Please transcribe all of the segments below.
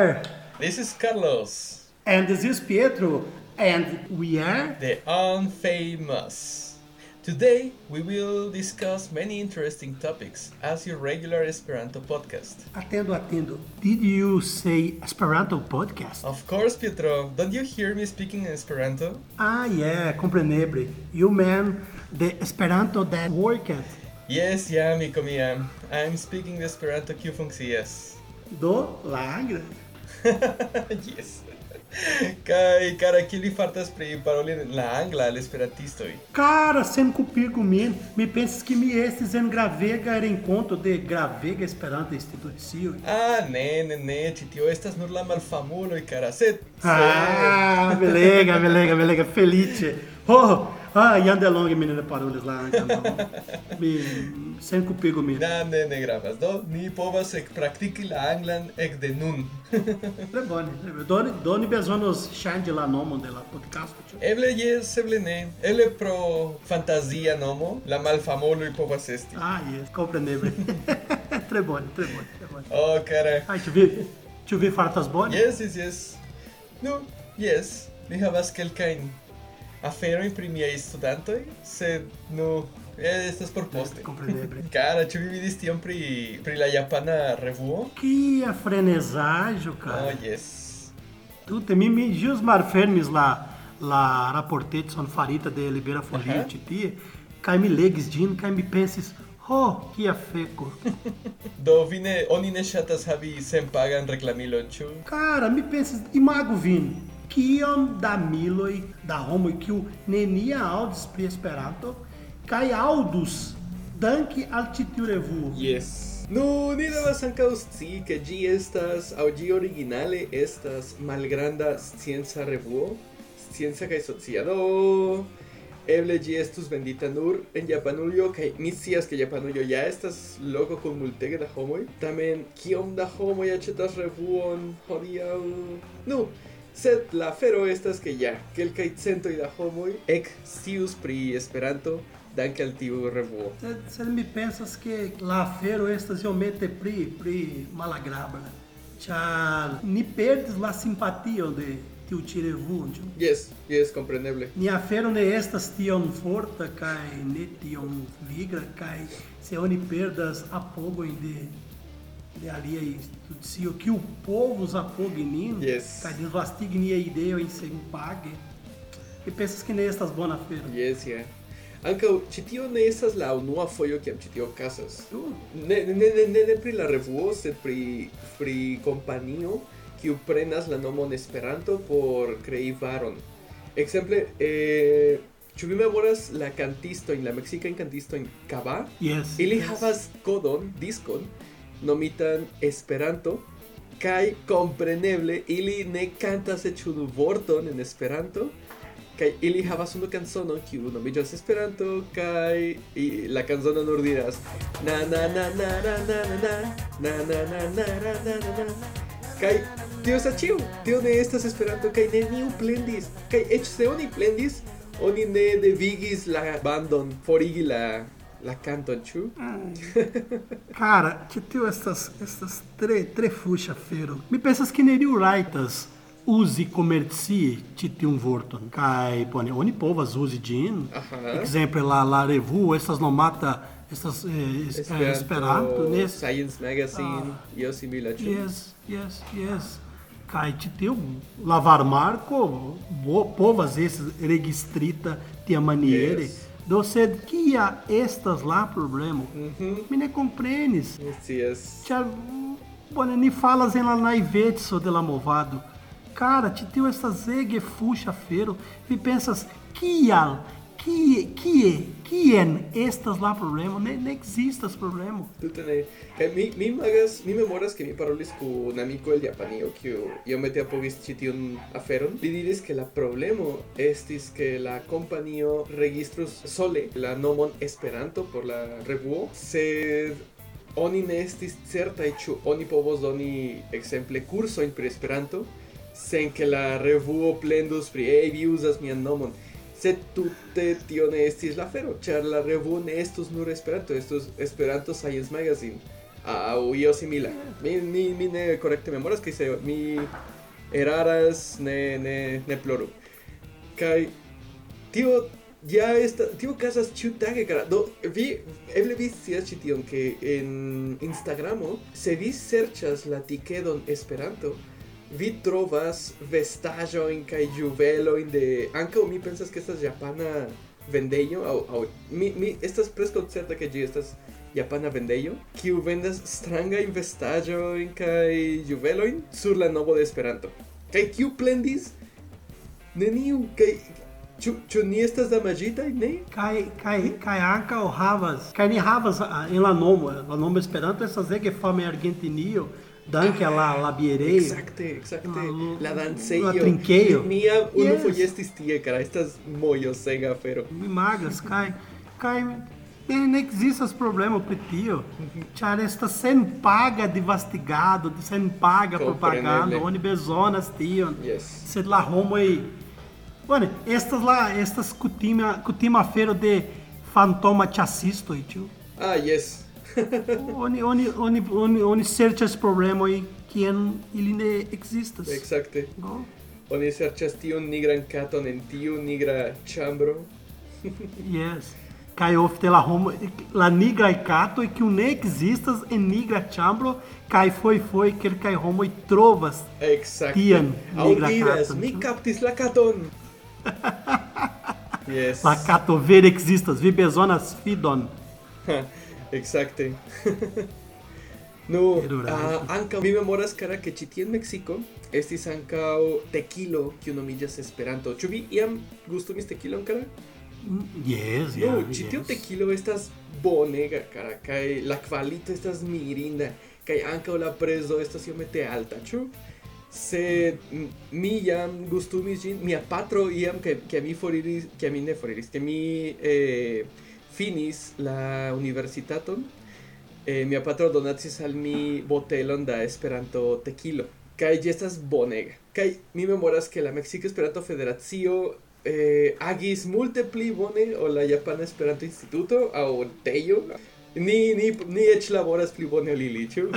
there. This is Carlos, And this is Pietro. And we are. the unfamous. Today we will discuss many interesting topics as your regular Esperanto podcast. Atendo, atendo. Did you say Esperanto podcast? Of course, Pietro, don't you hear me speaking in Esperanto? Ah, yeah, compreneble. You mean the Esperanto that worked. Yes, yeah, amigo mia. I'm speaking the Esperanto que funkcias. Do lagra. yes. Kaj, cara, ki li fartas pri paroli la angla al é esperantistoj? Cara, sen kulpigu mesmo, me pensas que me estes en gravega encontro de gravega Esperanta institucio. Ah, né, né, né, tio estas nur la malfamuloj, cara, sed... Ah, belega, belega, belega, feliz. Oh, ah, Ian DeLong menina parolis la ankaŭ. Mi senkulpigu min. Na, ne, ne gravas. Do ni povas ekpraktiki la anglan ekde nun. tre bone, tre bone. Do, do ni bezonos ŝanĝi la nomon de la podcasto. Ĉu? Eble yes, eble ne. Eble pro fantazia nomo la malfamuloj povas esti. Ah, yes, compreneble. tre bone, tre bone, tre bone. Oh, cara. Ai, ĉu vi ĉu vi fartas bone? Yes, yes, yes. Nu, no, yes. Mi havas kelkajn aferojn pri miaj studantoj, sed nu, eh, estas por poste. Compreneble. Cara, ĉu vi vidis tion pri, pri la japana revuo? Que frenesaggio, Oh, cara. yes. Tutte, mi, mi ĝus malfermis la, la raportetson farita de Libera Folio Aha. ĉi tie, kaj mi legis ĝin kaj mi pensis, ho, kia feko. Do vi ne, oni ne ŝatas havi senpagan reklamilon, ĉu? Cara, mi pensis, imago vin, kiom da miloj da homoj kiu nenia aŭdis pri Esperanto kaj aŭdus danke al ĉi tiu revuo. Yes. Nu, ni devas ankaŭ scii ke ĝi estas aŭ ĝi originale estas malgranda scienca revuo, scienca kaj socia do. Eble ĝi estus vendita nur en Japanujo kaj mi scias ke Japanujo ja estas loko kun multege da homoj. Tamen kiom da homoj aĉetas revuon hodiaŭ? Nu, no. Sed la afero estas ke ja kelkaj centoj da homoj ekscius pri Esperanto danke al tiu revuo. Sed, mi pensas ke la afero estas iomete pri pri malagrabla, ĉar ni perdis la simpatio de tiu ĉi revuo. Yes, yes, compreneble. Ni afero ne estas tiom forta kaj ne tiom vigra kaj se oni perdas apogojn de de aliaj institucio kiu povus apogi nin Yes. kaj disvastigi niaj ideojn senpage. Mi pensas ke ne estas bona afero. Yes, yeah. Ankaŭ ĉi tio ne estas la unua fojo kiam ĉi tio okazas. Uh, Ne, ne, ne, ne, pri la revuo, sed pri, pri kompanio kiu prenas la nomon Esperanto por krei varon. Ekzemple, eh, ĉu vi memoras la kantistojn, la meksikajn kantistojn Kaba? Yes. Ili yes. havas kodon, diskon, nomitan Esperanto, kaj kompreneble ili ne kantas vorton en Esperanto, kaj ili havas unu kanzonon kiu nomiĝas Esperanto, kaj i- la kanzono nur diras na na na na na na na na na na na na na na na na kaj tio estas ĉiu, tio ne estas Esperanto kaj neniu plendis, kaj eĉ se oni plendis, oni ne devigis la bandon forigi la la kanton, ĉu? Cara, que tio estas estas tre tre fuxa fero. Mi pensas que neriu raitas uzi komercie ĉi tiun vorton. Kaj bone, oni povas uzi ĝin. Aha. Ekzemple la la revuo estas nomata estas eh, es- eh, Esperanto, ne? Science Magazine, io simila, ĉu? Yes, yes, yes. Kaj ĉi tiu la varmarko povas esti registrita tiamaniere. Yes. Você há estas lá problema. Uhum. Me compreendes. Messias. Te, bueno, ni falas en la sou de la movado. Cara, te deu essa zegue fuxa feiro e pensas, que há que, que é? Kien estas la problemo? Ne, ne ekzistas problemo. Tute ne. Kaj mi, mi imagas, mi memoras ke mi parolis kun amiko el Japanio, kiu iomete apogis ĉi tiun aferon. Li diris ke la problemo estis ke la kompanio registrus sole la nomon Esperanto por la revuo, sed oni ne estis certaj ĉu oni povos doni ekzemple kursojn pri Esperanto sen ke la revuo plendus pri "Ej, vi uzas mian nomon. Sed tute tio ne estis la afero, ĉar la revuo ne estus nur Esperanto, estus Esperanto Science Magazine. au io simila. Mi, mi, mi ne memoras que se mi eraras ne, ne, ne ploru. Kai tio ja esta tio casas ciutage cara. Do vi eble vi scias ĉi tion en Instagramo se vi serĉas la tikedon Esperanto vi trovas vestaĵojn kaj juvelojn de ankaŭ mi pensas ke estas japana vendejo aŭ mi mi estas preskaŭ certa ke ĝi estas japana vendejo kiu vendas strangajn vestaĵojn kaj juvelojn sur la novo de Esperanto. Kaj kiu plendis? Neniu kaj Ĉu ĉu ni estas damaĝitaj? Ne? Kaj kaj kaj ankaŭ havas kaj ni havas ah, en la nomo la nomo Esperanto estas ege fama en Argentinio danke al la la bierejo. Exacte, exacte. La- dancejo. la trinkejo. Mi mia unu Yes. foje estis tie, cara. Estas mojosega afero. Mi magas kaj kaj ne ekzistas problemo pri tio. Ĉar estas senpaga divastigado, senpaga propagando, oni bezonas tion. Yes. Sed la homoj Bone, estas la estas kutima kutima afero de fantoma ĉasistoj, ĉu? Ah, yes. oni oni oni oni oni serĉas problemoj kien ili ne ekzistas. Exacte. No? Oni serĉas tiun nigran katon en tiu nigra ĉambro. yes. Kaj ofte la homo la nigraj katoj kiu ne ekzistas en nigra ĉambro kaj fojfoje kelkaj homoj trovas Exacte. tian nigra katon. Mi kaptis la katon. yes. La kato vere ekzistas, vi bezonas fidon. Ha, Exacte. no, Teruraĵo. uh, ankaŭ mi memoras kara ĉi tie en Meksiko estis ankaŭ tekilo kiu nomiĝas Esperanto. Ĉu vi iam gustumis tekilon kara? Mm, Yes, No, yeah, ĉi tiu yes. tekilo estas bonega kara kaj la kvalito estas mirinda kaj ankaŭ la prezo estas iomete alta, ĉu? Mm, mi jam gustumis ĝin, mia patro iam ke ke mi foriris, ke mi ne foriris, ke mi eh, finis la universitaton, eh, mia patro donacis al mi botelon da Esperanto tekilo. Kaj ĝi estas bonega. Kaj mi memoras ke la Meksika Esperanto Federacio eh, agis multe pli bone ol la Japana Esperanto Instituto aŭ tejo. Ni ni ni eĉ laboras pli bone ol ili, ĉu?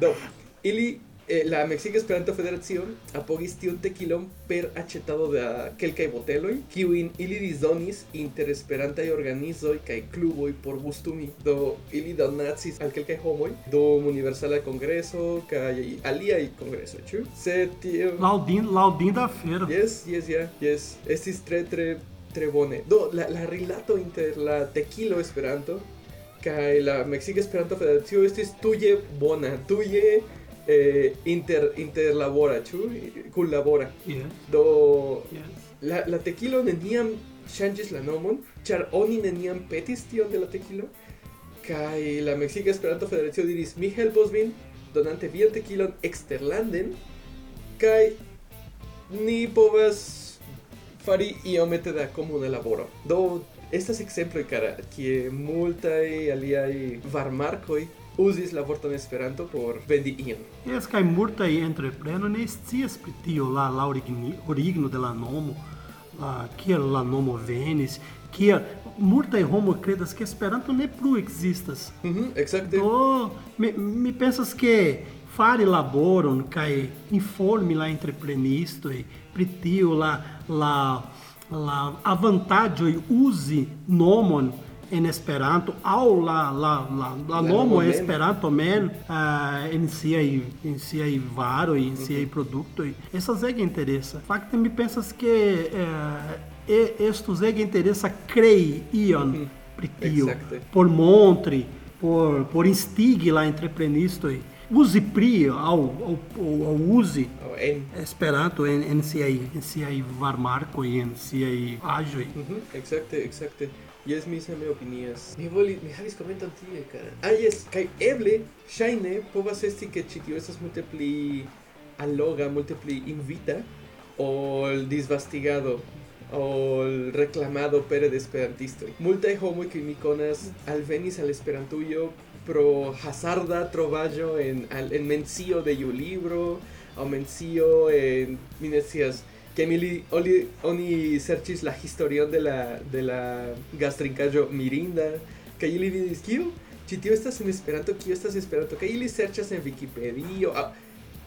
Do, ili eh, la Meksika Esperanto Federacio apogis tiun tekilon per aĉetado de kelkaj boteloj, kiujn ili disdonis inter esperantaj organizoj kaj kluboj por gustumi. Do ili donacis al kelkaj homoj dum Universala Kongreso kaj aliaj kongresoj, ĉu? Sed tio Laudin, laudinda afero. Yes, yes, yeah, yes. Estis tre, tre, tre bone. Do, la, la rilato inter la tequilo Esperanto kaj la Meksika Esperanto Federacio estis tuje bona, tuje eh, inter, interlabora, ĉu? Kunlabora. Yes, Do, yes. la, la tequilo neniam ŝanĝis la nomon, ĉar oni neniam petis tion de la tequilo, kaj la Meksika Esperanto Federacio diris, mi helpos vin, donante vian tequilon eksterlanden, kaj ni povas fari iomete da komuna laboro. Do, estas ekzemploj kara, kie multaj aliaj varmarkoj uzis la vorton Esperanto por vendi ion. Jes, kaj multaj entrepreno ne scias pri tio la, la origino de la nomo, la, kiel la nomo venis, kiel multaj homo credas ke Esperanto ne plu ekzistas. Mm exacte. Do, mi, mi pensas ke fari laboron kaj informi la entreprenistoj pri tio la la la avantaĝoj uzi nomon en Esperanto aŭ la la la, la nomo. Esperanto mem uh, en siaj en siaj varoj, en siaj produktoj. Estas ege interesa. Fakte mi pensas ke uh, e- estus ege interesa krei ion pri tio Exacte. por montri, por, por instigi la entreprenistoj. Uzi pri au, au, au uzi Aŭ en Esperanto en, en siaj en siaj varmarkoj, en siaj aĵoj. Mhm, Exacte, exacte. Yes, mi same opinias. Mi voli, mi havis komenton tie, cara. Ah, yes, kaj eble, ŝajne, povas esti ke ĉi tio estas multe pli alloga, multe pli invita, ol disvastigado, ol reclamado pere de esperantistoj. Multaj homoj kiuj mi konas alvenis al Esperantujo pro hazarda trovaĵo en, al, en mencio de iu libro, aŭ mencio en, mi que mi oli, oni serĉis la historion de la de la gastrinkaĵo mirinda kaj ili diris kiu ci tio estas en Esperanto, kio estas Esperanto, kaj ili en Wikipedio. Ah,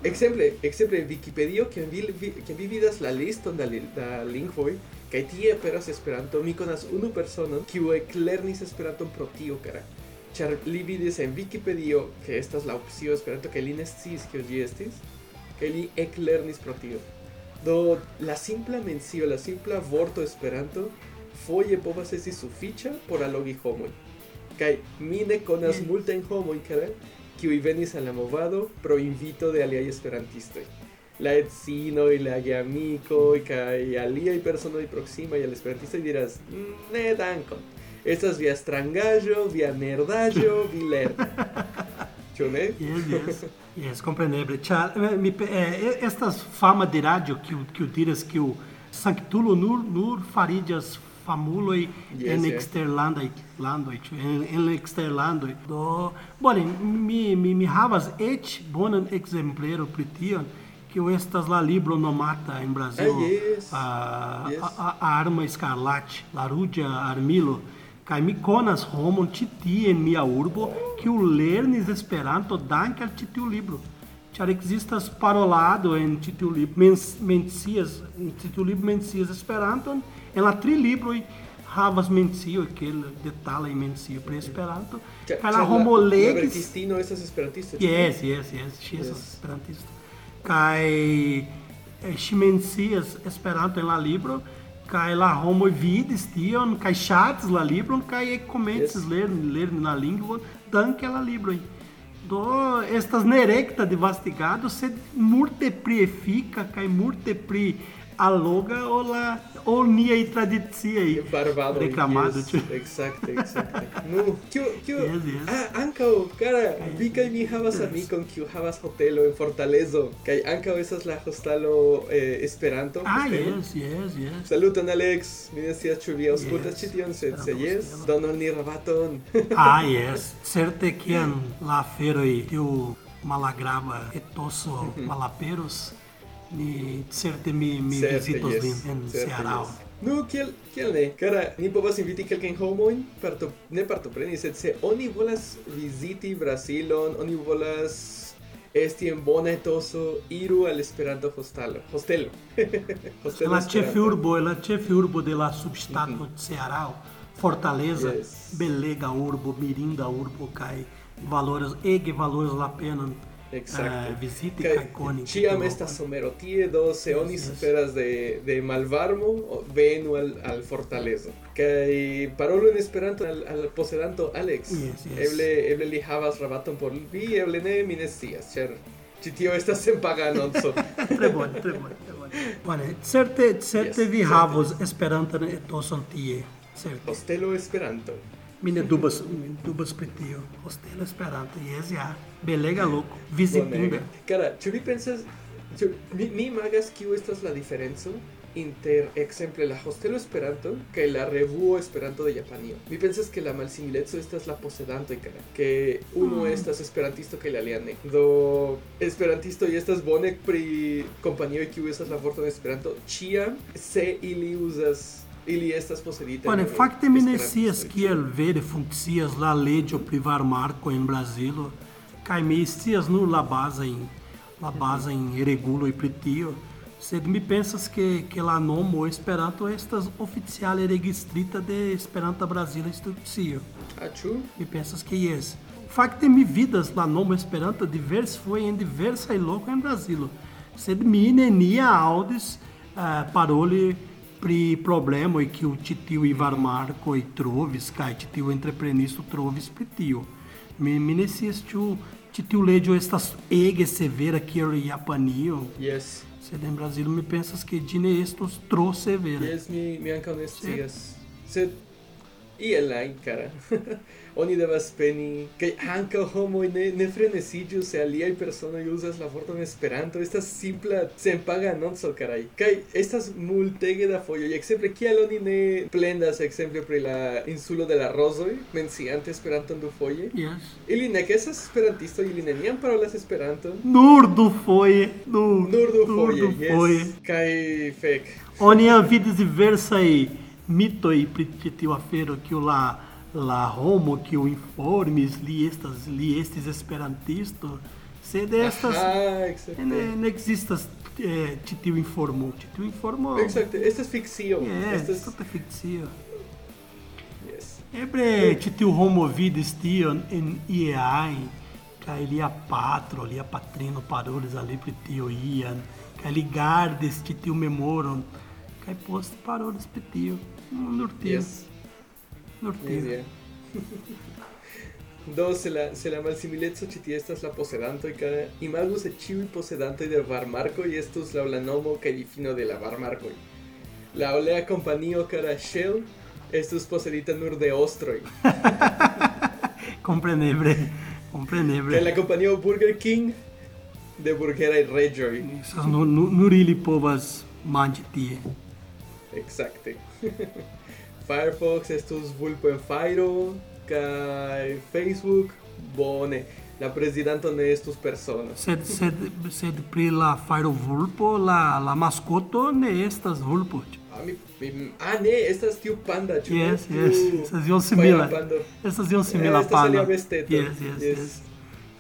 Exemple, exemple Wikipedio, que vi, que vi vidas la liston da, da lingvoj, kaj tie aperas Esperanto, mi konas unu personon, kiu eklernis Esperanton pro tio, kara. Ĉar li vidis en Wikipedio, que estas la opcio Esperanto, kaj li ne sciis kio ĝi estis, kaj li eklernis pro tio. Do, la simpla mencio, la simpla vorto Esperanto, foje povas esti sufiĉa por allogi homoj. Kaj mi ne konas Mm. multajn homojn, kara, kiuj venis al la movado pro invito de aliaj esperantistoj. La edzinoj, la geamikoj kaj aliaj personoj proksimaj al esperantistoj diras "Mm, ne dankon. Estas via strangaĵo, via nerdaĵo, vi lernu. Ĉu ne? Yes, yes, yes, compreneble. Ĉar eh, pe- eh, estas fama de radio kiu kiu diras kiu sanktulo nur nur fariĝas famuloj Yes, en ĉu en, en eksterlandoj. Do bone, mi mi mi havas eĉ bonan ekzemplero pri tion kiu estas la libro nomata en Brazilo Ah, yes. a, Yes. a, a arma escarlate, la ruĝa armilo. Kai mi konas homon citi en mia urbo, kiu lernis Esperanto danke al citiu libro. Ĉar ekzistas parolado en citiu libro, mens, mencias, en citiu libro mencias Esperanton, en la tri libroj havas mencio ke detalaj mencio pri Esperanto. Kaj la homo legis. La verkistino estas esperantisto. Yes, yes, yes, ŝi yes. esperantisto. Kaj eh, ŝi mencias Esperanto en la libro. Kaj la homoj vidis tion kaj ŝatis la libron kaj komencis Yes. lerni lerni la lingvon danke al la libroj. Do estas nerekta disvastigado, sed multe pli efika kaj multe alloga ol la tradiciaj Barbado. reklamado. yes, ĉu? Exacte, exacte. Nu, kiu, kiu, Yes, yes. ah, ankaŭ, kara, vi kaj mi havas amikon kiu havas hotelo en Fortalezo, kaj ankaŭ estas la hostalo eh, Esperanto. Ah, hostelo. yes, yes, yes. Saluton Alex, mi ne scias ĉu vi aŭskultas Yes. ĉi tion, sed se jes, donu al ni rabaton. Ah, yes. Certe kiam la aferoj tiu malagrava etoso malaperos, ni certe mi, mi Certe, vizitos yes, vin en certe, Ceará. yes. Nu, kiel, kiel ne? Kara, ni povas inviti kelkajn homojn, parto, ne partopreni, sed se oni volas viziti Brasilon, oni volas esti en bona etoso, iru al Esperanto hostalo. Hostelo. hostelo La ĉefurbo, la ĉefurbo de la subŝtato Ceará, Fortaleza, Yes. belega urbo, mirinda urbo kaj valoras ege valoras la penon Exacte. eh, viziti Kaj kaj koni. Ĉiam tiu estas lokon. somero tie, do se oni yes. suferas de, de malvarmo, venu al, al fortalezo. Kaj parolu en Esperanto al, al posedanto Alex. Yes, yes. Eble, eble li havas rabaton por vi, eble ne, mi ne scias, ĉar ĉi tio estas senpaga anonco. Tre bone, tre bone, tre bone. Bone, certe, certe Yes, vi certe. havos Esperantan etoson tie. Certe. Hostelo Esperanto. Mi ne dubas, mi dubas pri tio. Hostelo Esperanto, yes, ja. Belega loko, vizitinda. Bonega. Cara, ĉu vi pensas, ĉu, mi, mi imagas kiu estas la diferenco inter, exemple, la hostelo Esperanto kaj la revuo Esperanto de Japanio. Mi pensas que la malsimileco estas la posedanto cara, que unu Mm. estas esperantisto kaj la alia ne. Do esperantisto y estas bone pri kompanio kiu estas la vorton Esperanto ĉiam se ili uzas ili estas posedita. Bone, de fakte mi ne scias kiel vere funkcias la leĝo pri varmarko en Brazilo, kaj mi scias nur la bazajn la bazajn reguloj pri tio. Sed mi pensas ke ke la nomo Esperanto estas oficiale registrita de Esperanta Brazila institucio. Ĉu? Mi pensas que yes. Fakte mi vidas la nomo Esperanto divers foi en diversaj lokoj en Brazilo. Sed mi nenia aŭdis uh, paroli pri ĉi tiuj varmarkoj trovis kaj ĉi tiu entreprenisto trovis pri tio. Mi, mi ne tiu leĝo estas ege severa kiel Japanio, Yes. sed en Brazilo mi pensas ke ĝi ne estos tro severa. Yes, mi, mi ankaŭ ne scias. Sed iel ajn, kara. Oni devas peni kaj ankaŭ homoj ne, ne frenesiĝu se aliaj personoj uzas la vorton Esperanto. Estas simpla senpaga anonco, karaj. Kaj estas multege da fojoj. Ekzemple, kial oni ne plendas ekzemple pri la insulo de la rozoj, menciante Esperanton dufoje? Yes. Ili nek estas esperantistoj, ili neniam parolas Esperanton. Nur dufoje, nur, Nur dufoje, dufoje. yes. Kaj fek. Oni jam vidis diversaj mitoj pri ĉi tiu afero, kiu la la homo que o informes li estas li estes esperantisto sed estas ne, ne existas eh, titiu informou titiu informou Exacto, esta es ficción. é, Esta es... tudo é ficcio yes. Ebre titiu homo vidis tion en IEAI, kai lia patro, lia patrino parolis ali pri tio ian, kai li gardis titiu memoron, kai post parolis pri tio. Nur tio, Yes. nur Ni tio. idea. Do, se la, se la malsimilezo ĉi tie estas la posedantoj kaj imagu se ĉiuj posedantoj de varmarkoj estus laŭ la nomo kaj difino de la varmarkoj. La olea kompanio kara Shell estus posedita nur de ostroj. Compreneble, Kaj compreneble. la kompanio Burger King de burgeraj reĝoj. Essas nur, nur, nur ili povas manĝi tie. Exacte. Firefox estus vulpo en kaj Facebook bone. La prezidanto ne estus persono. Sed, sed, sed pri la vulpo, la, la maskoto ne estas vulpo. Ah, mi, mi, ah, ne, estas tiu panda, ĉu? Yes, yes, estas iom simila. Estas iam simila estas pana. alia besteto. Yes, yes, Yes. yes.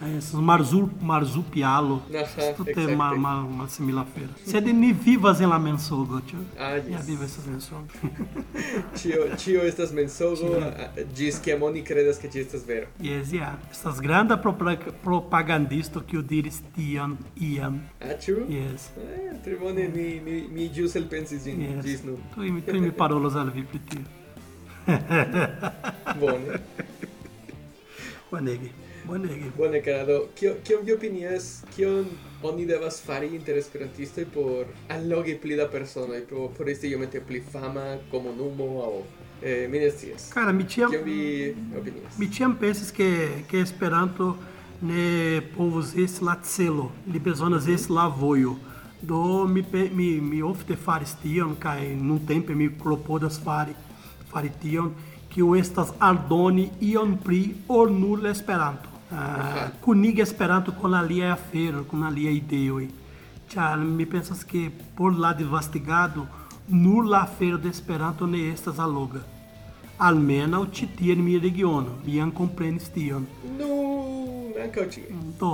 É, Essas marzu, marzupialo. Aha, Isto tem exacte. uma, uma, uma simila feira. Sed ni vivas en la mensogo, tio. Ah, Ja yes. viva essas mensogo. Ĉio, ĉio estas mensogo, ĝis kiam oni kredas ke ĝi estas vero. Yes, ja. Estas granda propra- propagandisto kiu diris tion iam. Ah, ĉu? Yes. Ah, tre bone, mi, mi, mi ĵus elpensis ĝin Yes. ĝis nun. Tu, mi- tu mi parolos al vi pri tio. Bone. Bonege. Bonege. Bone, Karado, kio, kion vi opinias, kion oni devas fari inter esperantistoj por allogi pli da personoj, por, por esti iomete pli fama komunumo aŭ eh, mi ne scias. Cara, mi tiam, Kion vi opinias? mi tiam pensis que, que Esperanto ne povus esti la celo, li bezonas esti la vojo. Do mi, mi, mi ofte faris tion, kaj nuntempe mi klopodas fari, fari tion, kiu estas aldoni ion pri nur Esperanto. Uh, kunigi Esperanto kun aliaj aferoj, kun aliaj ideoj. Ĉar mi pensas ke por la disvastigado nur la afero de Esperanto ne estas alloga. Almenaŭ ĉi tie en mia regiono, mi jam komprenis tion. Nu, ankaŭ ĉie. Do,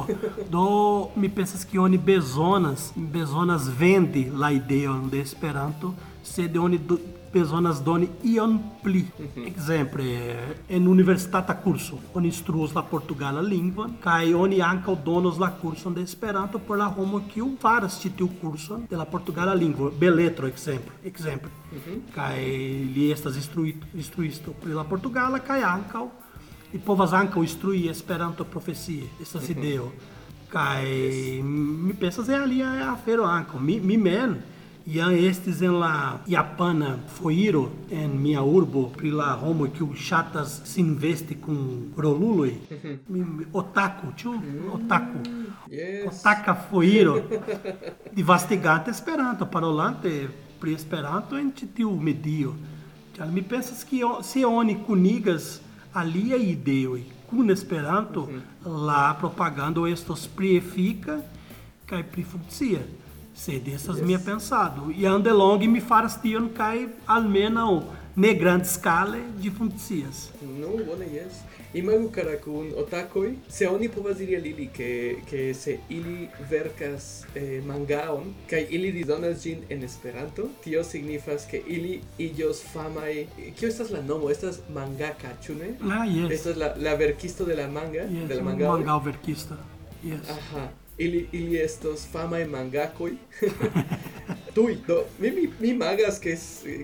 do mi pensas que oni bezonas, bezonas vendi la ideon de Esperanto, sed oni do, bezonas doni ion pli. Exemple, en universitata curso, oni instruos la portugala lingvon, kaj oni ankaŭ donos la kurson de Esperanto por la homo kiu faras ĉi tiu kurson de la portugala lingvo, beletro exemple, exemple. Kaj li estas instrui, instruisto pri la portugala kaj ankaŭ e povas ankaŭ instrui Esperanto profesie, estas ideo. Kaj mi pensas en alia afero ankaŭ. Mi, mi mem jam estis en la japana foiro en mia urbo pri la homo kiu ŝatas sin vesti kun roluloj. Otaku, ĉu? Otaku. Yes. Otaka foiro divastigante Esperanto, parolante pri Esperanto en ĉi tiu medio. Ĉar mi pensas ke o- se oni kunigas aliaj ideoj kun Esperanto, la propagando estos pli efika kaj pli funkcia. Sed estas mia pensado. E andelonge mi faras tion kaj almenaŭ ne grandskale ĝi funkcias. No, bone, yes. Imagu kara kun otakoj, se oni povas diri al ili ke, ke se ili verkas eh, mangaon kaj ili disdonas ĝin en Esperanto, tio signifas ke ili iĝos famaj. Kio estas la nomo? Estas mangaka, ĉu ne? Ah, yes. Estas la, la verkisto de la manga, Yes, de la mangao. mangao verkista. Yes. Aha. Ili, ili estos fama en mangakoj. Tui, do, mi, mi, mi magas que,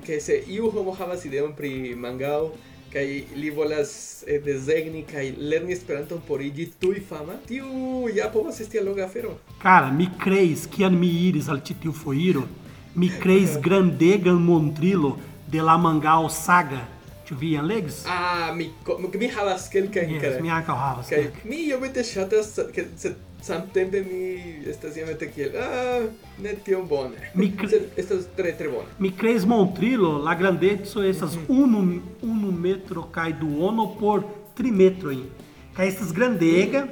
que se iu homo havas ideon pri mangao, kaj li volas eh, desegni kaj lerni Esperanton por iĝi tui fama, tiu ja povas esti alloga afero. Cara, mi creis que mi iris al titiu foiro, mi creis grandegan montrilo de la mangao saga. Ĉu vi legis? Ah, mi, mi havas kelkajn Yes, mi ankaŭ havas. Kaj mi iomete ŝatas, ke sed samtempe mi estas iomete kiel, ah, ne tiom bone. Mi cre- estas tre tre bone. Mi creis montrilo, la grandeco estas unu, unu metro kaj duono por tri metrojn. Kaj estas grandega,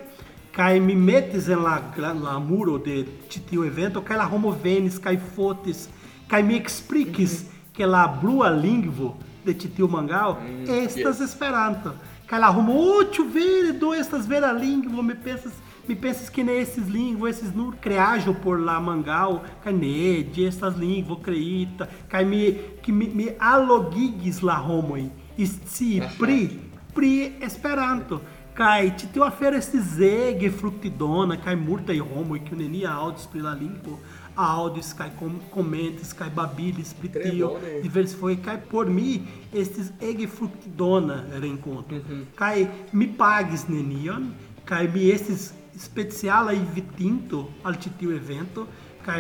kaj mi metis en la, la muro de ĉi tiu evento, kaj la homo venis kaj fotis, kaj mi eksplikis ke la blua lingvo de titio mangal, Mm, estas yes. esperanto. Kaj la homo, ĉu vere do estas vera lingvo, mi pensas mi pensas que ne esses lingvo, esses nur creajo por la mangal, ĝi estas lingvo kreita, kaj mi que mi, mi allogigis la homoj scii Aha. pri pri Esperanto. Kaj ĉi tiu afero estis ege fruktidona kaj multaj homoj kiu nenia aŭdis pri la lingvo aŭdis kaj kom komentis kaj babilis pri tio bone. diversfoje kaj por mi estis ege fruktidona renkonto. Mhm. Kaj mi pagis nenion kaj mi estis speciala invitinto al ĉi tiu evento kaj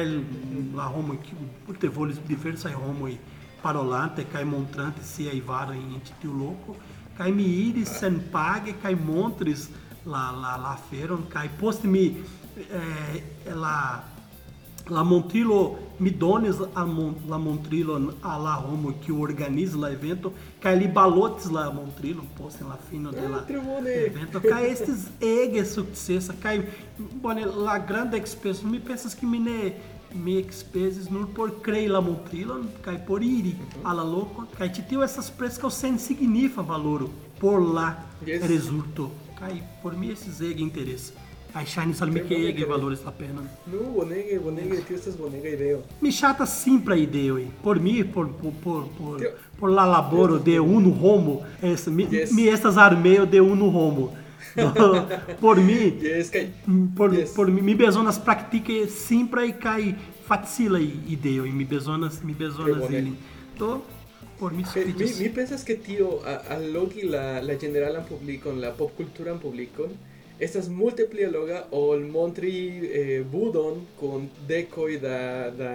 la homoj kiu multe volis diversaj homoj parolante kaj montrante siaj varoj en ĉi tiu loko kaj mi iris senpage kaj montris la la la aferon kaj poste mi eh, la La Montrilo mi donis a mon, la Montrilon a la homo que organiza la evento, kaj li balotis la Montrilon poste la fino de la bone. evento, kaj estis ege sukcesa, kaj bone la granda expenso, mi pensas que mi ne mi expensis nur por krei la Montrilon, kaj por iri a la loko, kaj ĉi tio estas preskaŭ sensignifa valoro por la Yes. rezulto, kaj por mi estis ege interesa. Kaj ŝajnis al mi Tre ke bone, ege tre. valoris la penon. Nu, bonege, bonege, tio estas bonega ideo. Mi ŝatas simpla ideoj. Por mi, por, por, por, por, por la laboro de unu homo, es, mi, Yes. mi estas armeo de unu homo. Do, por mi, Yes, por, Yes. por mi, mi bezonas praktike simplaj kaj facilaj ideoj. Mi bezonas, mi bezonas ilin. Do, por mi Kaj mi, sufiĉas. mi pensas que tio a- allogi la, la generalan publikon, la popkulturan publikon, estas multe pli alloga ol montri eh, budon kun dekoj da, da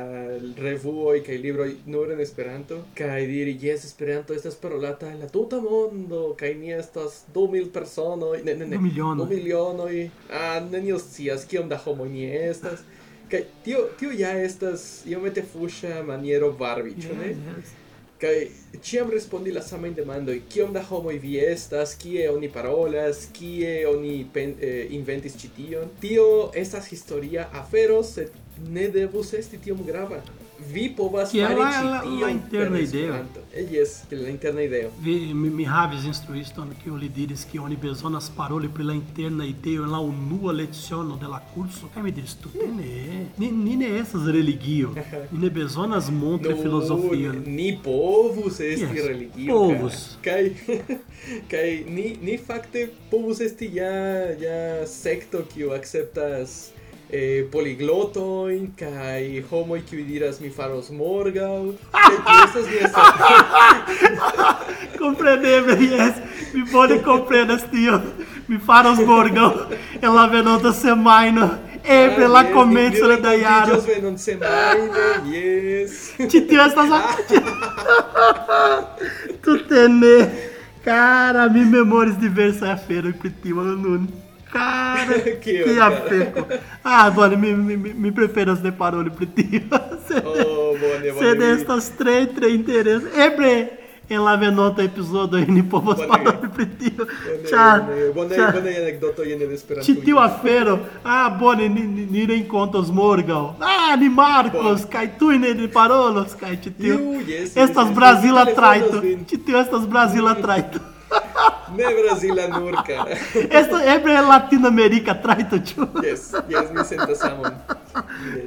revuoj kaj libroj nur en Esperanto. Kaj diri jes Esperanto estas parolata en la tuta mondo kaj ni estas du mil personoj ne ne ne. Du milionoj. du milionoj ah nenio scias kiom da homoj ni estas kaj tio tio ja estas iomete fuŝa maniero varbi ĉu ne Yes, Kai ciam respondi la samain demandoi, kiom da homoi vi estas, kie oni parolas, kie oni pen, eh, inventis cition. Tio estas historia afero, sed ne devus esti tiom grava. Vi povas Kiel fari la- ĉi la- la tion interna ideo. Eh, Jes, kiel la interna ideo. Vi, mi, mi havis instruiston kiu li diris ke oni bezonas paroli pri la interna ideo en la unua leciono de la kurso. Kaj mi diris, tute ne, ni, ni ne estas religio, ni ne bezonas montri Nu, filozofion. Ni povus esti Yes, religio. povus. Kaj kaj ni ni fakte povus esti ja ja sekto kiu akceptas eh, poliglotojn kaj homoj kiuj diras mi faros morgaŭ. Estas nia Compreneble, yes, mi bone komprenas tion. Mi faros morgaŭ en la venonta semajno, eble la komenco de la jaro. venon semajne, yes. Ĉi tio estas Tute ne. Cara, mi memoris diversaj aferoj pri tio nun. Cara, que cara? afeco. Ah, bone, mi, mi, mi- preferas ne paroli pri tio. Sed, Oh, bone, mi- estas tre, tre interesa. Eble en la venonta epizodo povas Bone. paroli pri tio. Bone, bone, bone anekdotoj en Esperanto. Ĉi tiu afero, ah, bone, ni, ni, ni renkontos morgaŭ. Ah, ni markos, Bone. kaj tuj ne ni parolos, kaj ĉi estas Brazila trajto. Ĉi estas Brazila trajto. Ne Brazila nur, cara. Esto eble Latinamerika trajto, ĉu? Yes, yes, mi sentas amon. Yes.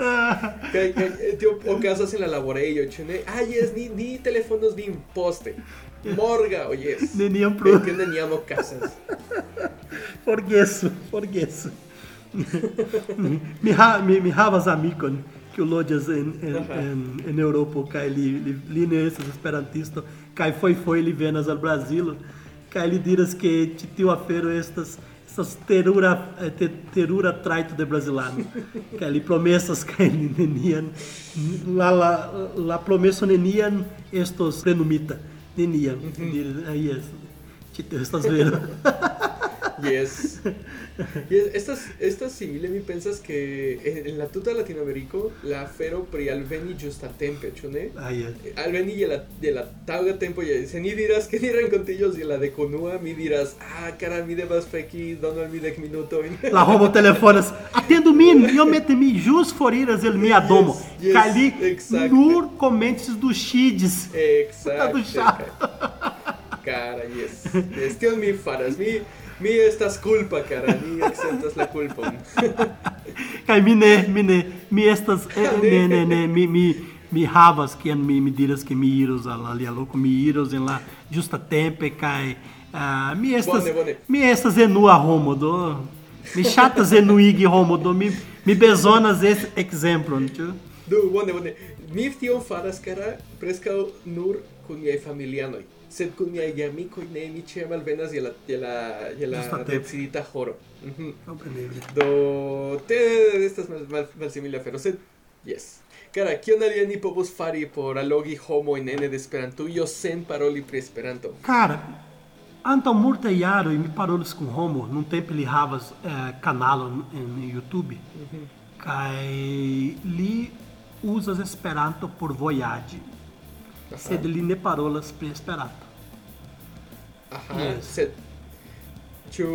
Kaj, kaj, eh, tio okazas en la laborejo, ĉu ne? Ah, yes, ni, ni telefonos vin poste. Morgaŭ, yes. Neniam plu. Tio neniam okazas. Forgesu, forgesu. mi, ha, mi, mi havas amikon kiu loĝas en, en, en, en Eŭropo kaj li, li, li ne estas esperantisto kaj foi foi li venas al Brazilo kaj li diras ke ĉi tiu afero estas estas terura eh, te, terura trajto de brazilano kaj li promesas kaj li nenian la, la, la promeso nenian estos mm -hmm. diras, ah, yes, tio estas vero Yes. yes. Estas, estas simile mi pensas que en, la tuta Latinoamérica la fero pri alveni giusta tempe, chune? Ah, yes. Alveni y la, de la tauga tempo y se ni dirás que ni rencontillos y la de conua mi dirás, ah, cara, mi devas feki, dono mi dec minuto. La homo telefonas, atendo min, io mette mi jus foriras el mia domo. Yes, yes, Cali exacto. nur comentes do Xides. Exacto. do chá. Cara, yes. yes. Tion mi faras. Mi, mi estas culpa, cara. Mi acceptas la culpa. Kai mi ne, mi ne, mi estas, eh, ne, ne, ne, mi, mi, mi havas kiam mi, mi diras ke mi iros al alia loko, mi iros en la justa tempe, kai ah, mi estas, Bone, bone. mi estas enua homo, do, mi ŝatas enuigi homo, do mi, mi bezonas es ekzemplon, ĉu? Do, bone, bone. Mi tion faras, cara, prescau nur kun miei familianoi. Sed kun miei geamicoi ne, mi cia malvenas je la, je la, je la decidita horo. Mm Do, te estas mal, mal, malsimile afero, sed, yes. Cara, kion alia ni povos fari por alogi homo in ene de Esperantujo sen paroli pri Esperanto? Cara, Antaŭ multaj jaroj mi parolis kun homo, nuntempe li havas eh, kanalon en YouTube. Mm. Kaj li uzas Esperanto por vojaĝi, sed li ne parolas pri Esperanto. Aha, Yes. sed ĉu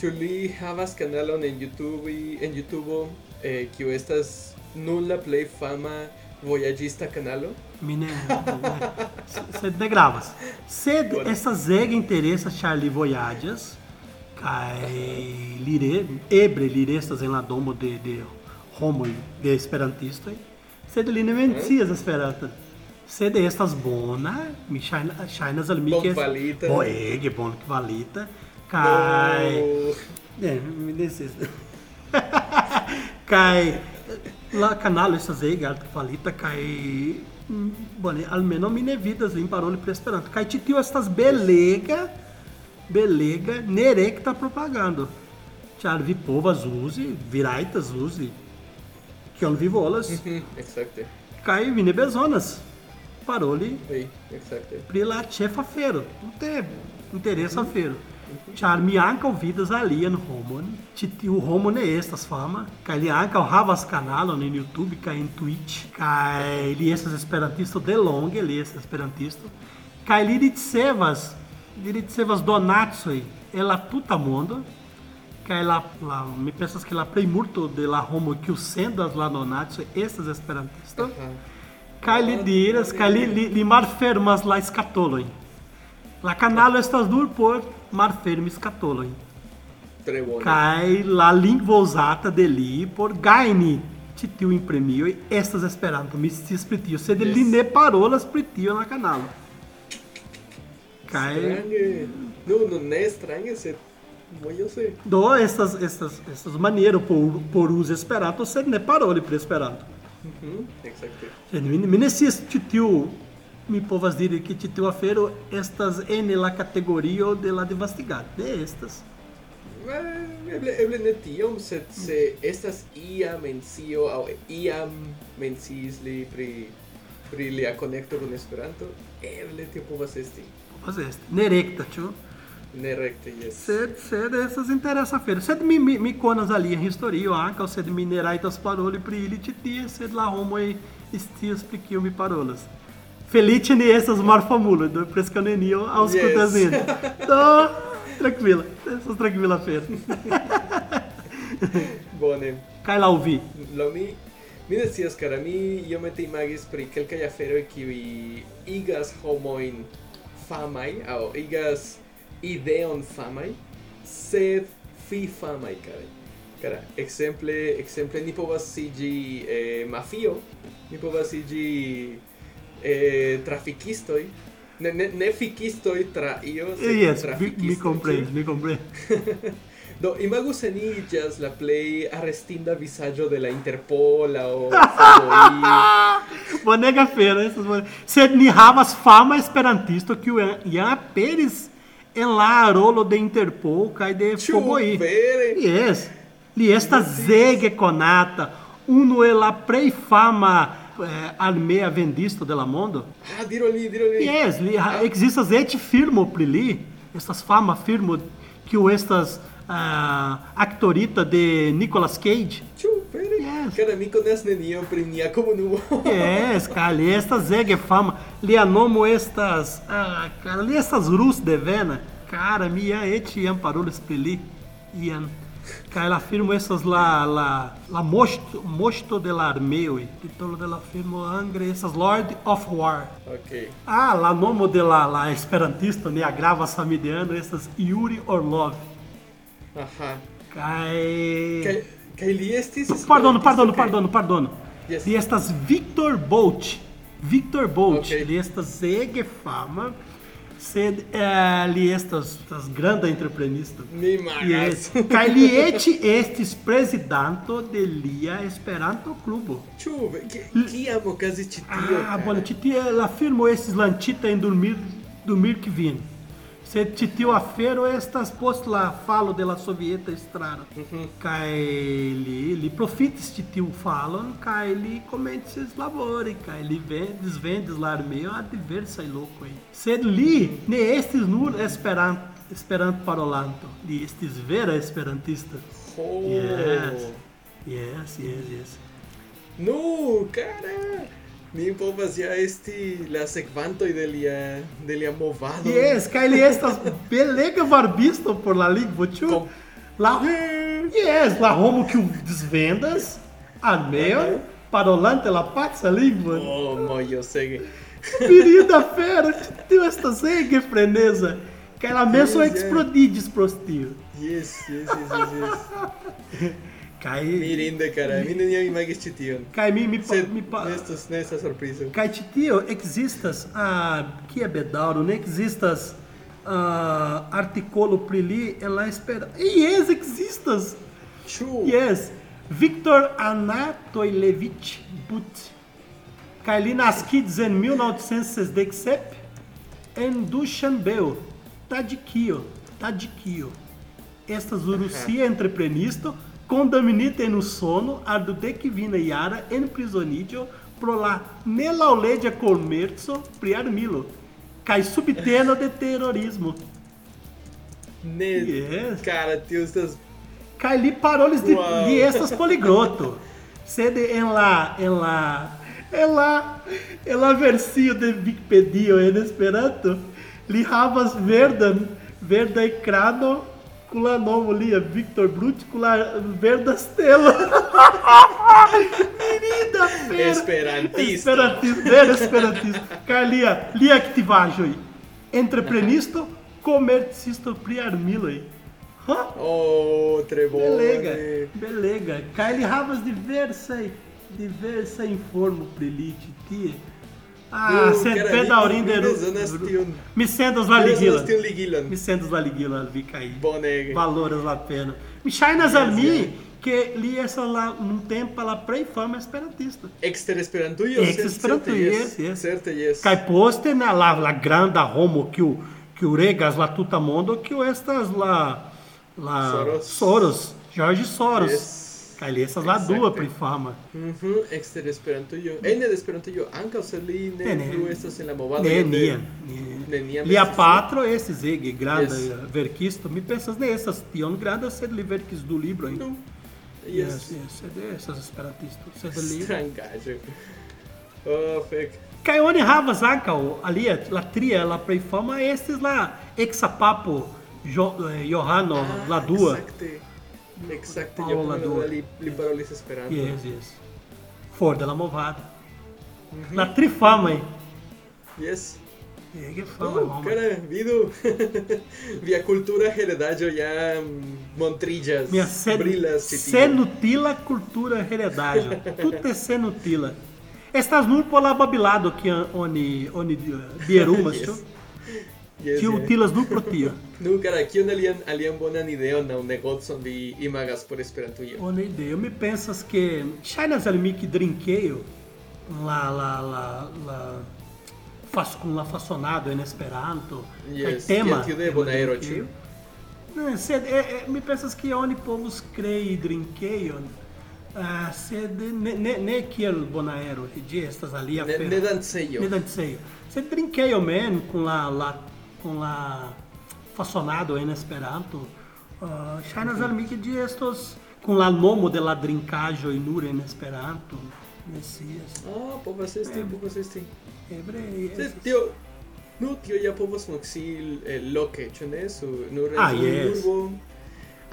ĉu li havas kanalon en YouTube en YouTube eh, kiu estas nun la plej fama vojaĝista kanalo? Mi ne, ne sed ne gravas. Sed Bone. estas ege interesa ĉar li vojaĝas kaj li re, eble li restas en la domo de, de homoj, de esperantistoj, sed li ne mencias Esperanton. Sed estas bona, mi ŝajna- ŝajnas al mi ke Bonkvalita. Bo ege bonkvalita kaj. É, me desist. Kai la kanalo estas ege altkvalita kaj bone almenaŭ mi ne vidas lin paroli pri Esperanto. Kaj ĉi tio estas belega, belega nerekta propagando. Ĉar vi povas uzi, vi rajtas uzi kion vi volas Mhm, Exacte. kaj vi ne bezonas. Paroli. Oui, exacte. pri la ĉefa afero. Tute interesa afero. Ĉar mi ankaŭ vidas alian homon, ĉi tiu homo ne estas fama, kaj li ankaŭ havas kanalon en YouTube. Kaj en Twitch, kaj li estas esperantisto de longe, li estas esperantisto, kaj li ricevas, li ricevas donacoj el la tuta mondo, kaj la, la mi pensas ke la plejmulto de la homo kiu sendas la donacoj estas esperantisto. Kaj li diras, kaj li, li, li malfermas la skatolojn. La kanalo estas nur por malfermi skatolojn. Kaj la lingvo uzata de li por gajni ĉi tiujn premioj estas Esperanto. Mi scias pri tio, sed li Yes. ne parolas pri tio en la kanalo. Kaj Strange. No, no, ne strange, sed mojose. Do estas estas estas maniero por por uzi Esperanto, sed ne paroli pri Esperanto. Mhm, ekzakte. Mi, mi ne scias ĉu tiu mi povas diri ke ĉi tiu afero estas en la kategorio de la devastigado. Ne estas. Eh, eble, eble ne tiom, sed se estas ia mencio aŭ iam menciis li pri pri lia konekto kun Esperanto, eble tio povas esti. Povas esti. Ne rekta, ĉu? Ne rekte, yes. Sed, sed estas interesa afero. Sed mi, mi, mi konas alia historio ankaŭ, sed mi ne rajtas paroli pri ili ĉi tie, sed la homoj scias pri kio mi parolas. Felice ne estas malfamulo, do preskaŭ nenio aŭskultas Yes. nin. Do, tranquila, estas tranquila afero. Bone. Kaj laŭ vi? Lo mi mi ne scias kara mi iomete imagis pri kelkaj aferoj kiuj igas homojn famaj aŭ igas ideon famaj, sed fi famaj kara. Kara, ekzemple, ekzemple ni povas iĝi eh, mafio, ni povas iĝi eh, trafikistoj, ne, ne, ne fikistoj tra io, sed Yes, mi, trafikistoj, mi komprenas, mi komprenas. Do, imagu se ni iĝas la plej arrestinda vizaĝo de la Interpol aŭ FBI. Bonega afero, estas bone- Sed ni havas fama esperantisto kiu jam aperis en la rolo de Interpol kaj de vere? Yes, li estas ege konata, unu el la plej fama eh, armea vendisto de la mondo. Ah, al mi. Yes, li ha- ekzistas eĉ filmo pri li, estas fama filmo que estas uh, actorita de Nicolas Cage. Cara, mi konas nenion pri nia komunumo. Yes, cara, li estas ege fama. Li anomo estas, ah, cara, li estas rus devena. Cara, mi ja et iam parolis pri li. Iam. Cara, la firmo estas la, la, la mosto, mosto de la armeo. Titolo de la firmo angre estas Lord of War. Ok. Ah, la nomo de la, la esperantisto, ne agrava samideano, estas Yuri Orlov. Aha. Kaj kaj estis Pardono, pardono, pardono, pardono. Yes. Li estas Victor Bolt. Victor Bolt. Ok. Li estas ege fama. Sed eh, li estas, estas granda entreprenisto. kaj Mi Yes. magas. Kaj li eĉ estis prezidanto de lia Esperanto klubo. Ĉu ki- kiam okazis ĉi tio? Ah, bone, ĉi tie la firmo estis lancita en 2000 2015. Sed ĉi tiu afero estas post la falo de la sovieta estraro. Kaj li, li profitis ĉi tiu falon kaj li komencis labori kaj li vendis vendis la armeo a diversaj lokoj. Sed li ne estis nur esperant Esperanto parolanto, li estis vera esperantisto. Oh. Yes. Yes, yes, yes. Nu, cara! Mi povas ja esti la sekvantoj de lia de lia movado. Yes, kaj li estas belega varbisto por la lingvo, ĉu? Com- La Yes, la homo kiu disvendas armeon parolante la paca lingvon. Oh, mojosege. Mirida fera, tio estas ege freneza. Kaj la menso Yes, pro tio. Yes, yes, yes, yes, yes. Kaj Mirinde, cara. Mi neniam imagis ĉi tion. kaj mi mi pa- mi pa- ne estas ne estas sorprizo. Kaj tio ekzistas, ah, kia bedaŭro, ne ekzistas ah, artikolo pri li en la Espera. Yes, ekzistas. Ĉu? Yes, Victor Anatolievich But. Kaj li naskiĝis en 1967 en Dushanbeo, Tadjikio, Tadjikio. Estas Rusia entreprenisto condamnita en Usono al dudekvina jara enprizoniĝo pro la nelaŭleĝa komerco pri armilo kaj subteno de terorismo. Ne. Yes. Cara, tio estas Kaj li parolis de, li estas poligroto. Sed en la en la en la en la versio de Wikipedia en Esperanto li havas verdan verda ekrano kun la nomo lia Victor Brut la verda stelo. Mirida fera. Esperantisto. Esperantisto, vera esperantisto. Kaj lia lia aktivaĵoj. Entreprenisto, komercisto pri armiloj. Hã? Oh, tre bone. Belega, belega. Kaj li havas diversaj diversaj informo pri li ĉi tie. Ah, mi bezonas tiun- Mi sendas la ligila. Mi sendas la ligila vi kaj Bonege. valoras la pena. Mi ŝajnas al mi ke li estas la nuntempa la plej fama esperantisto. Ekster Esperantujo. Ekster Esperantujo, yes, yes. Certe yes. Kaj poste na la, la granda homo kiu kiu regas la tuta mondo, kiu estas la la Soros. Soros, Jorge Soros. Yes. Kaj li estas la dua pri fama. Mhm, ekster Esperantujo. Ene de Esperantujo ankaŭ se li ne Ne, ne. plu estas en la movado. Ne. Neniam Lia estis- patro estis ege granda Yes. verkisto. Mi pensas ne estas tion granda, sed li verkis du librojn. Nu. Yes, Yes. yes, sed estas esperantisto. Sed li Strangaĵo. Oh, fek. Kaj oni havas ankaŭ alia la tria la plej fama estis la eksapapo Jo, eh, Johano la dua. Exacte. Exacte. Paulo Jo la li, li parolis Esperanto. Yes, yes. For de la movada. La tri famaj. Yes. Ege fama, Oh, cara, vidu. Via kultura heredaĵo jam montriĝas. Minha sen, brilas senutila cultura heredaĵo. Tute senutila. Estas nur por la babilado que oni oni eh, bierumas, Yes. Yes, Que yes. utilas nur pro tio. Nu, cara, kion alian, alian bonan ideon aŭ negocon vi imagas por Esperantujo? Ona ideia. Me pensas que ŝajnas al mi que drinkejo la la la la fas kun la fasonado en Esperanto kaj Yes, tema. kiel tiu de Bonaero, drinkejo. ĉu? Ne, sed eh, eh, mi pensas que oni povus krei drinkejon ah, sed ne, ne, ne kiel Bonaero, ĝi estas alia afero. ne dancejo. Ne dancejo. Sed drinkejo men kun la la kun la fasonado en Esperanto Uh, Ŝajnas al mi ke ĝi estos kun la nomo de la drinkaĵoj nur en Esperanto. Ne scias. Ah, povas esti, Em. povas esti. Eble Se, estis. tio, nu, tio ja povas funkcii eh, loke, ĉu ne? Su, nur en Ah, unu yes. urbo.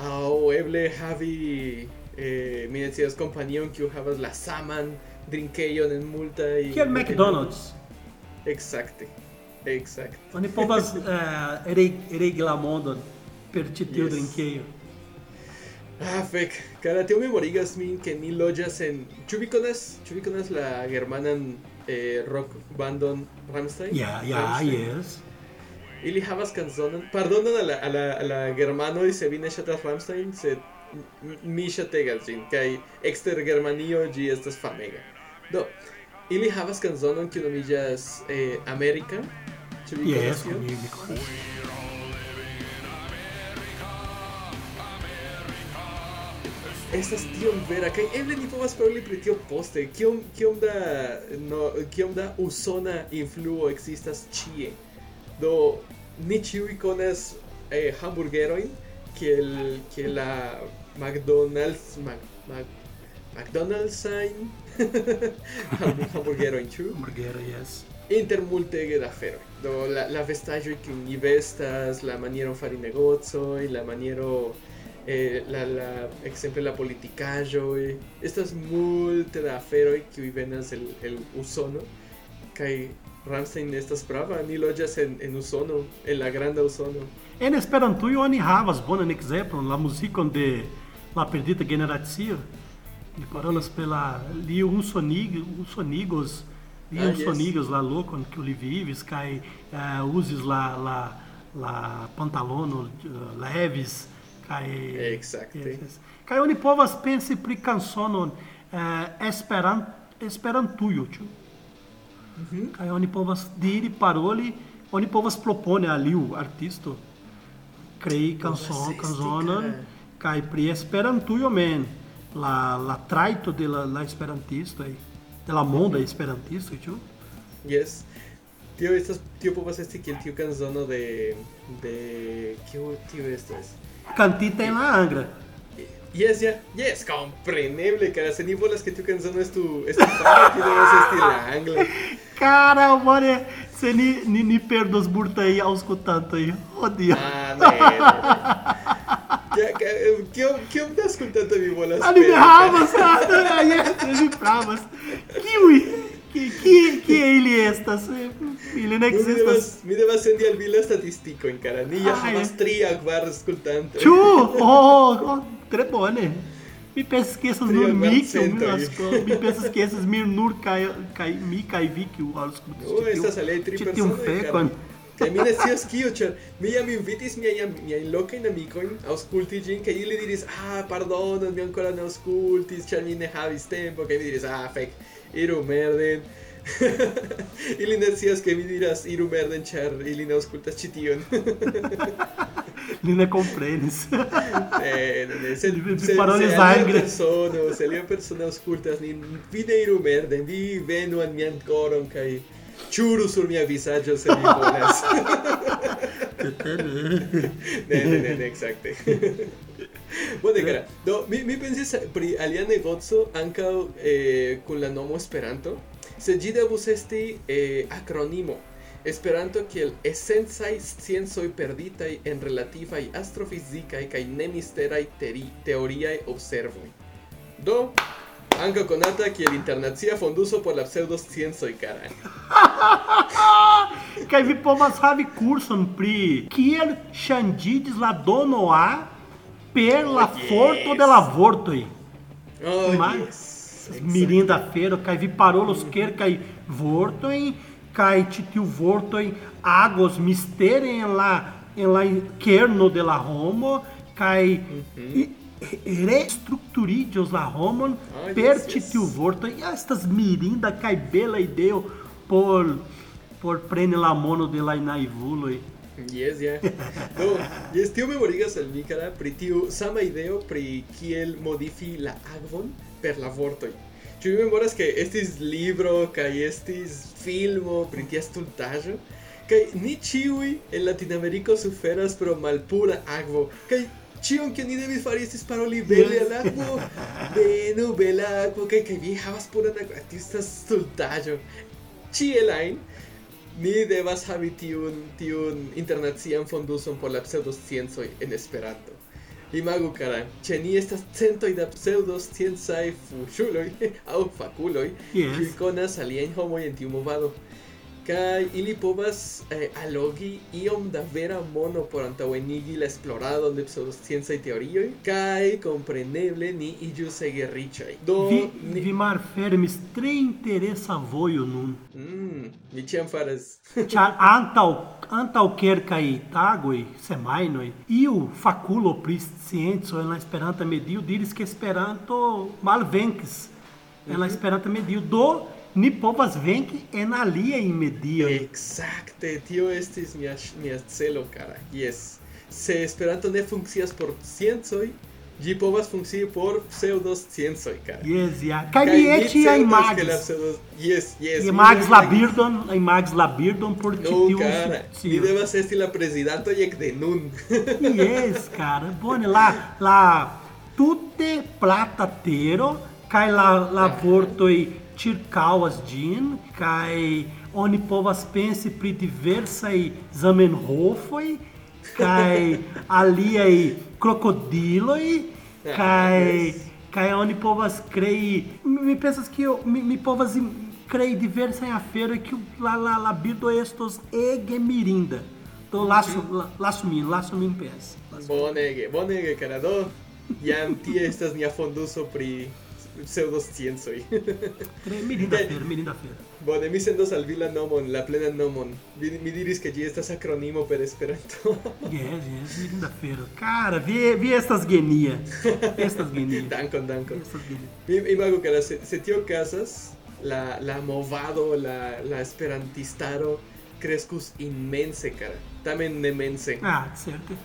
Aŭ eble havi, eh, mi ne scias, kompanion kiu havas la saman drinkejon en multaj... Kiel McDonald's. Exacte, exacte. Oni povas uh, reg- regi la mondon per ĉi tiu Yes. drinkejo. Ah, fek, cara, tio memorigas min ke ni loĝas en... Ĉu vi konas, ĉu vi konas la germanan eh, rock bandon Rammstein? Ja, ja, Rammstein? yes. Ili havas canzonon, pardonon a la, a la, a la germanoj se vi ne ŝatas Rammstein, sed mi ŝategas ĝin, kaj ekster Germanio ĝi estas famega. Do, ili havas canzonon kiu nomiĝas eh, America. Yes, tion? mi mi konas. Estas tiom vera, kaj eble ni povas paroli pri tio poste. Kiom, kiom da no, kiom da usona influo ekzistas ĉie. Do ni ĉiuj konas eh, hamburgerojn kiel kiel la McDonald's Mac, Mac, McDonald'sajn Ham- hamburgerojn ĉu? Hamburgero, yes. Inter multege da aferoj. Do la, la vestaĵoj kiuj ni vestas, la maniero fari negocoj, la maniero eh, la, la, exemple la politicaĵoj, estas multe da aferoj kiuj venas el, el Usono kaj Ramstein estas prava, ni loĝas en, en Usono, en la granda Usono. En Esperantujo oni havas bonan ekzemplon, la muzikon de la perdita generacio. Li parolas pri la li usonig, usonigos, E ah, os sonilhos lá louco que o vives, cai uh, eh, uses lá lá lá pantalono eh, uh, leves, cai Exacte. Yes, Kaj oni povas pensi pri canzonon uh, eh, esperant esperantujo, ĉu? Mm -hmm. Kaj oni povas diri paroli, oni povas propone al iu artisto crei canzon canzonon kaj pri esperantujo men la la traito de la, la esperantisto aí de la monda esperantistoj, ĉu? Yes. Tio estas tio povas esti kiel tiu canzono de de kiu tio estas? Cantita en la angla. Yes, ja, yes, compreneble, cara, se ni volas que tiu canzono estu estu fama, tiu devas esti la angla. Cara, mane, se ni, ni, ni perdos multaj aŭskultantoj. Oh Dio. Ah, ne, ne. Ja, ka- kiom kiom da ascoltanto vi volas Ali me speri, havas, ah, yes, mi pravas. Kiuj? Ki- Kie kie ili estas? Ili ne cara? Mi ekzistas. devas, mi devas sendi al vi la statistiko en cara. Ni ja havas tri aŭ kvar ascoltantoj. Ĉu? Oh, oh, tre bone. Mi pensas que essas Tria nur mi, que acho- mi pensas que essas mir nur kai kai mi kai vi que o aŭskultas. Oh, estas aliaj tri Ĉi tiun personoj, fekon. cara. Kaj mi ne scias kio, ĉar mi invitis miajn miajn lokajn amikojn aŭskulti ĝin, kaj ili diris, ah, pardonon, mi ankoraŭ ne aŭskultis, ĉar mi ne havis tempo, kaj mi diris, ah, fek, iru merden. ili ne scias ke mi diras iru merden, ĉar ili ne aŭskultas ĉi tion. Li ne komprenis. Eh, ne, se, se, parolis se angle. persono, se alia aŭskultas nin, vi ne iru merden, vi venu en mian koron kaj ĉuru sur mia vizaĝo se vi volas. Ne, ne, ne, ne, exacte. Bone, cara. Do, mi, mi pensis pri alia negoco ankaŭ eh, kun la nomo Esperanto, se ĝi devus esti eh, akronimo. Esperanto kiel esencaj sciencoj perditaj en relativaj astrofizikaj kaj nemisteraj teoriaj observoj. Do, ankaŭ konata kiel internacia fonduso por la pseudosciencoj, cara. Kaj vi povas havi kurson pri kiel ŝanĝiĝis la dono A per la Oh, forto de la vortoj. Oh, Mas, yes. mirinda fero, kaj vi parolos kelkaj vortoj, kaj ĉi tiu vortoj agos misteri en la en la kerno de la homo kaj i- restrukturiĝos la homon Ah, per yes, ĉi yes. tiu vortoj. Ja, Estas mirinda kaj bela ideo por por preni la mono de la naivuloj. Yes, ja. Do, yes, tio memorigas al mi, cara, pri tiu sama ideo pri kiel modifi la akvon per la vortoj. Ĉu vi memoras ke estis libro kaj estis filmo pri tia stultaĵo? Kaj ni ĉiuj en Latinameriko suferas pro malpura akvo. Kaj Cion che ni devis fari estis paroli bele al akvo. Venu bela akvo kaj kaj vi havas puran akvo. Tio estas stultaĵo. Ĉielajn ni devas havi tiun tiun internacian fonduson por la pseudosciencoj en Esperanto. Imagu kara, ĉe ni estas centoj da pseudosciencaj fuŝuloj aŭ fakuloj Yes. kiuj konas aliajn homoj en tiu movado. Kai ili povas eh, allogi iom da vera mono por antaŭenigi la esploradon de pseudosciencaj teorioj kaj kompreneble ni iĝus ege riĉaj. Do Vi, ni... vi malfermis tre interesa vojo nun. Mm, mi ĉiam faras. Ĉar antaŭ antaŭ kelkaj tagoj, semajnoj, iu fakulo pri scienco en la Esperanta medio diris ke Esperanto malvenkis en la Esperanta medio. Do ni povas venki en aliaj medioj. Exacte, tio estis mia mia celo kara. Yes. Se Esperanto ne funkcias por sciencoj, ĝi povas funkcii por pseudosciencoj kara. Yes, ja. Kaj mi eĉ certas ke la imagis. pseudo- Yes, yes. I mi Mags imagis- Labirdon, I Mags Labirdon por ĉi No, tiu cara, mi institucio. devas esti la prezidanto jek de nun. Yes, cara. Bone, la, la tute plata tero, kaj la, la vortoj ĉirkaŭas ĝin, kaj oni povas pensi pri diversaj zamenhofoj, kaj aliaj krokodiloj, kaj yes. kaj oni povas krei, mi mi pensas que eu, mi, mi povas im- krei diversaj aferoj kiu la la la birdo estos ege mirinda. Do lasu la- lasu min, lasu min pensi. Bonege, bonege, cara, do. Jam tie estas nia fonduso pri pseudosciencoj. Tre mirinda afero, mirinda afero. Bone, mi sendos al vi la nomon, la plenan nomon. Mi diris ke ĝi estas akronimo per Esperanto. Yes, yes, mirinda afero. Cara, vi, vi estas genia. Estas genia. dankon, dankon. Estas genia. Mi imago, cara, se, se tio okazas, la, la movado, la, la esperantistaro crescus inmense, cara. Tamen ne mense. Ah, certe.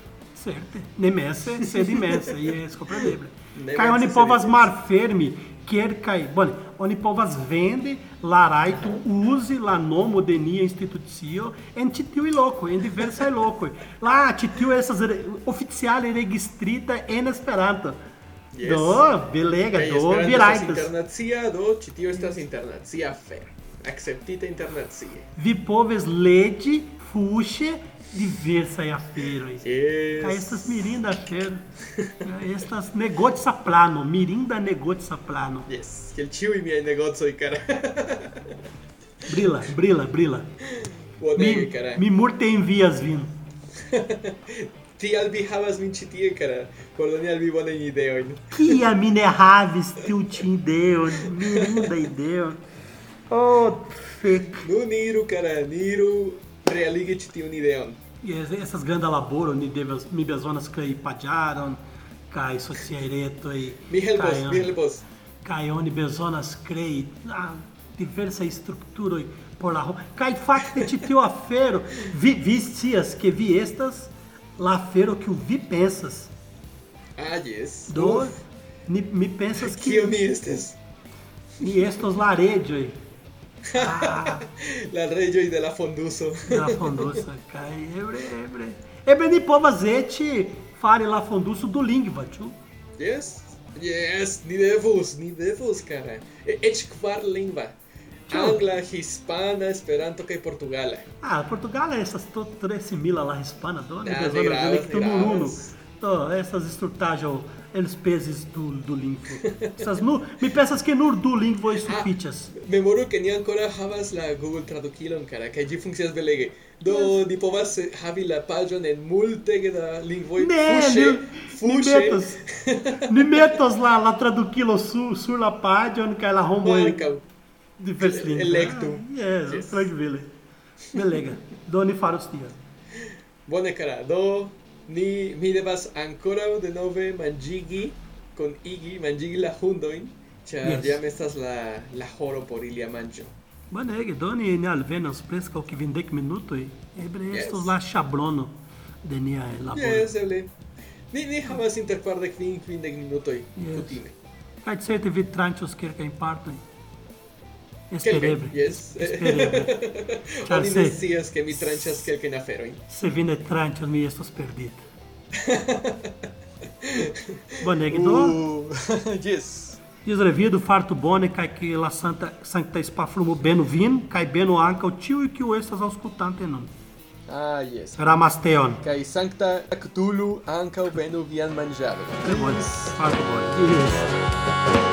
Certe. Nemese, sed imense, yes, compreneble. Ne Kaj oni mense, povas sed malfermi kelkaj, bone, oni povas vendi la rajto uzi la nomo de nia institucio en ĉi tiuj lokoj, en diversaj lokoj. La ĉi tiu estas re- oficiale registrita en Esperanto. Yes. Do, belega, Kaj do, Esperanto vi estas rajtas. internacia, do ĉi tio estas internacia afero. Akceptita internacie. Vi poves legi, fuŝe, diversaj aferoj. Yes. Kaj estas mirinda afero. Estas negocia plano, mirinda negocia plano. Yes, kiel ĉiuj miaj negocoj, cara. Brila, brila, brila. Bonege, Mi, cara. mi multe envias vin. Tial vi havas min ĉi tie, cara. Por doni al vi bonajn ideojn. Kia mi ne havis tiu ĉi ideon, mirinda ideon. Oh, fek. Nun iru, cara, niru realigi ĉi tiun ideon. Yes, estas granda laboro, ni devas, mi bezonas krei paĝaron kaj socieretoj. Mi helpos, kaj- mi helpos. kaj oni bezonas krei ah, diversaj strukturoj por la homo. Kaj fakte ĉi tiu afero, vi, vi scias ke vi estas la afero kiu vi pensas. Ah, yes. Do, Uf, ni, mi pensas que Kio mi estes? ni estos la reĝoj ah, La reĝoj de la fonduso. da fondusa. Kaj eble, eble. Eble ni povas eĉ fari la fonduso do lingva, ĉu? Yes? Yes, ni devus, ni devus, cara. E- Eĉ kvar lingva. Ĉu? Angla, hispana, Esperanto kaj portugala. Ah, Portugal estas to tre simila la hispana, do ni Ah, bezonas nur unu. Do, estas estrutaĵo elspezis du, du lingvo. Estas nur, mi pensas ke nur du lingvoj sufiĉas. Memoru ke ni ankoraŭ havas la Google Tradukilon, cara, kaj ĝi funkcias belege. Do ni povas havi la paĝon en multege da lingvoj. Ne, fuŝe, ni, fuŝe. metos, ni metos la, la tradukilo sur, sur la paĝon kaj la homoj Markaŭ. diverslingva. Elektu. Ah, yes, Yes. trankvile. Belega. Do ni faros tion. Bone, cara, do ni mi devas ankoraŭ denove manĝigi kun igi, manĝigi la hundojn, ĉar Yes. jam estas la, la horo por ilia manĝo. Bonege, do ni, alvenos preskaŭ kvindek minutoj. Eble Yes. estos la ŝablono de nia laboro. Yes, eble. Ni, ni havas inter kvardek kvin kvindek minutoj Yes. kutime. Kaj certe vi tranĉos kelkajn partojn. Espereble. Yes. Espereble. Ĉar Oni ne scias ke mi tranĉas kelkajn aferojn. se vi ne tranĉos, mi estos perdita. Bone do? Uh, yes. Desrevido, farto bone, cai que la santa, sancta spaflumo beno vin, cai beno anca o tio e que o estas auscultante non. Ah, yes. Ramasteon. Kai sancta Cthulhu ankaŭ venu vian manĝadon. Tre bone, farto bone. Yes.